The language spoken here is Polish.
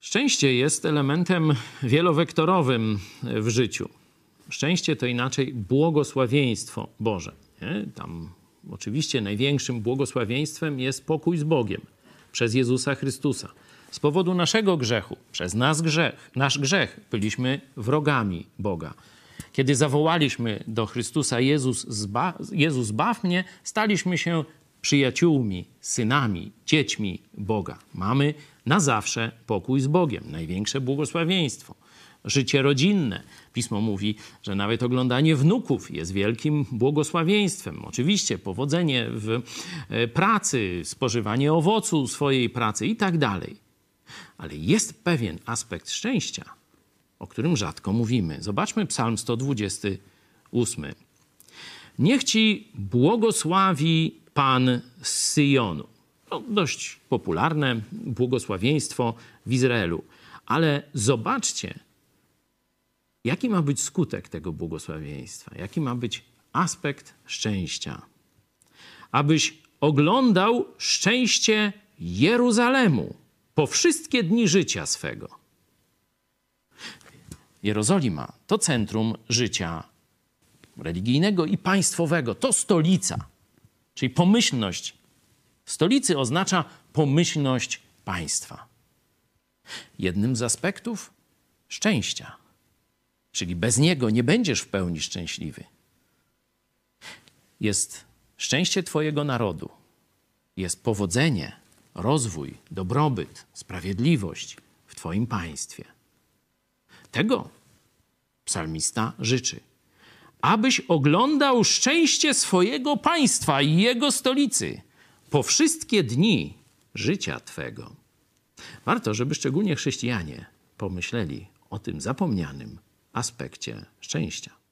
Szczęście jest elementem wielowektorowym w życiu. Szczęście to inaczej błogosławieństwo Boże. Nie? Tam oczywiście największym błogosławieństwem jest pokój z Bogiem przez Jezusa Chrystusa. Z powodu naszego grzechu, przez nas grzech, nasz grzech, byliśmy wrogami Boga. Kiedy zawołaliśmy do Chrystusa Jezus, zba, Jezus baw mnie, staliśmy się przyjaciółmi, synami, dziećmi Boga. Mamy na zawsze pokój z Bogiem, największe błogosławieństwo. Życie rodzinne. Pismo mówi, że nawet oglądanie wnuków jest wielkim błogosławieństwem. Oczywiście powodzenie w e, pracy, spożywanie owocu swojej pracy i tak dalej. Ale jest pewien aspekt szczęścia, o którym rzadko mówimy. Zobaczmy Psalm 128. Niech ci błogosławi Pan z Syjonu. No, dość popularne błogosławieństwo w Izraelu. Ale zobaczcie, jaki ma być skutek tego błogosławieństwa, jaki ma być aspekt szczęścia. Abyś oglądał szczęście Jeruzalemu po wszystkie dni życia swego. Jerozolima to centrum życia religijnego i państwowego, to stolica, czyli pomyślność stolicy oznacza pomyślność państwa. Jednym z aspektów szczęścia, czyli bez niego nie będziesz w pełni szczęśliwy, jest szczęście Twojego narodu, jest powodzenie, rozwój, dobrobyt, sprawiedliwość w Twoim państwie. Tego psalmista życzy. Abyś oglądał szczęście swojego państwa i jego stolicy po wszystkie dni życia Twego. Warto, żeby szczególnie chrześcijanie pomyśleli o tym zapomnianym aspekcie szczęścia.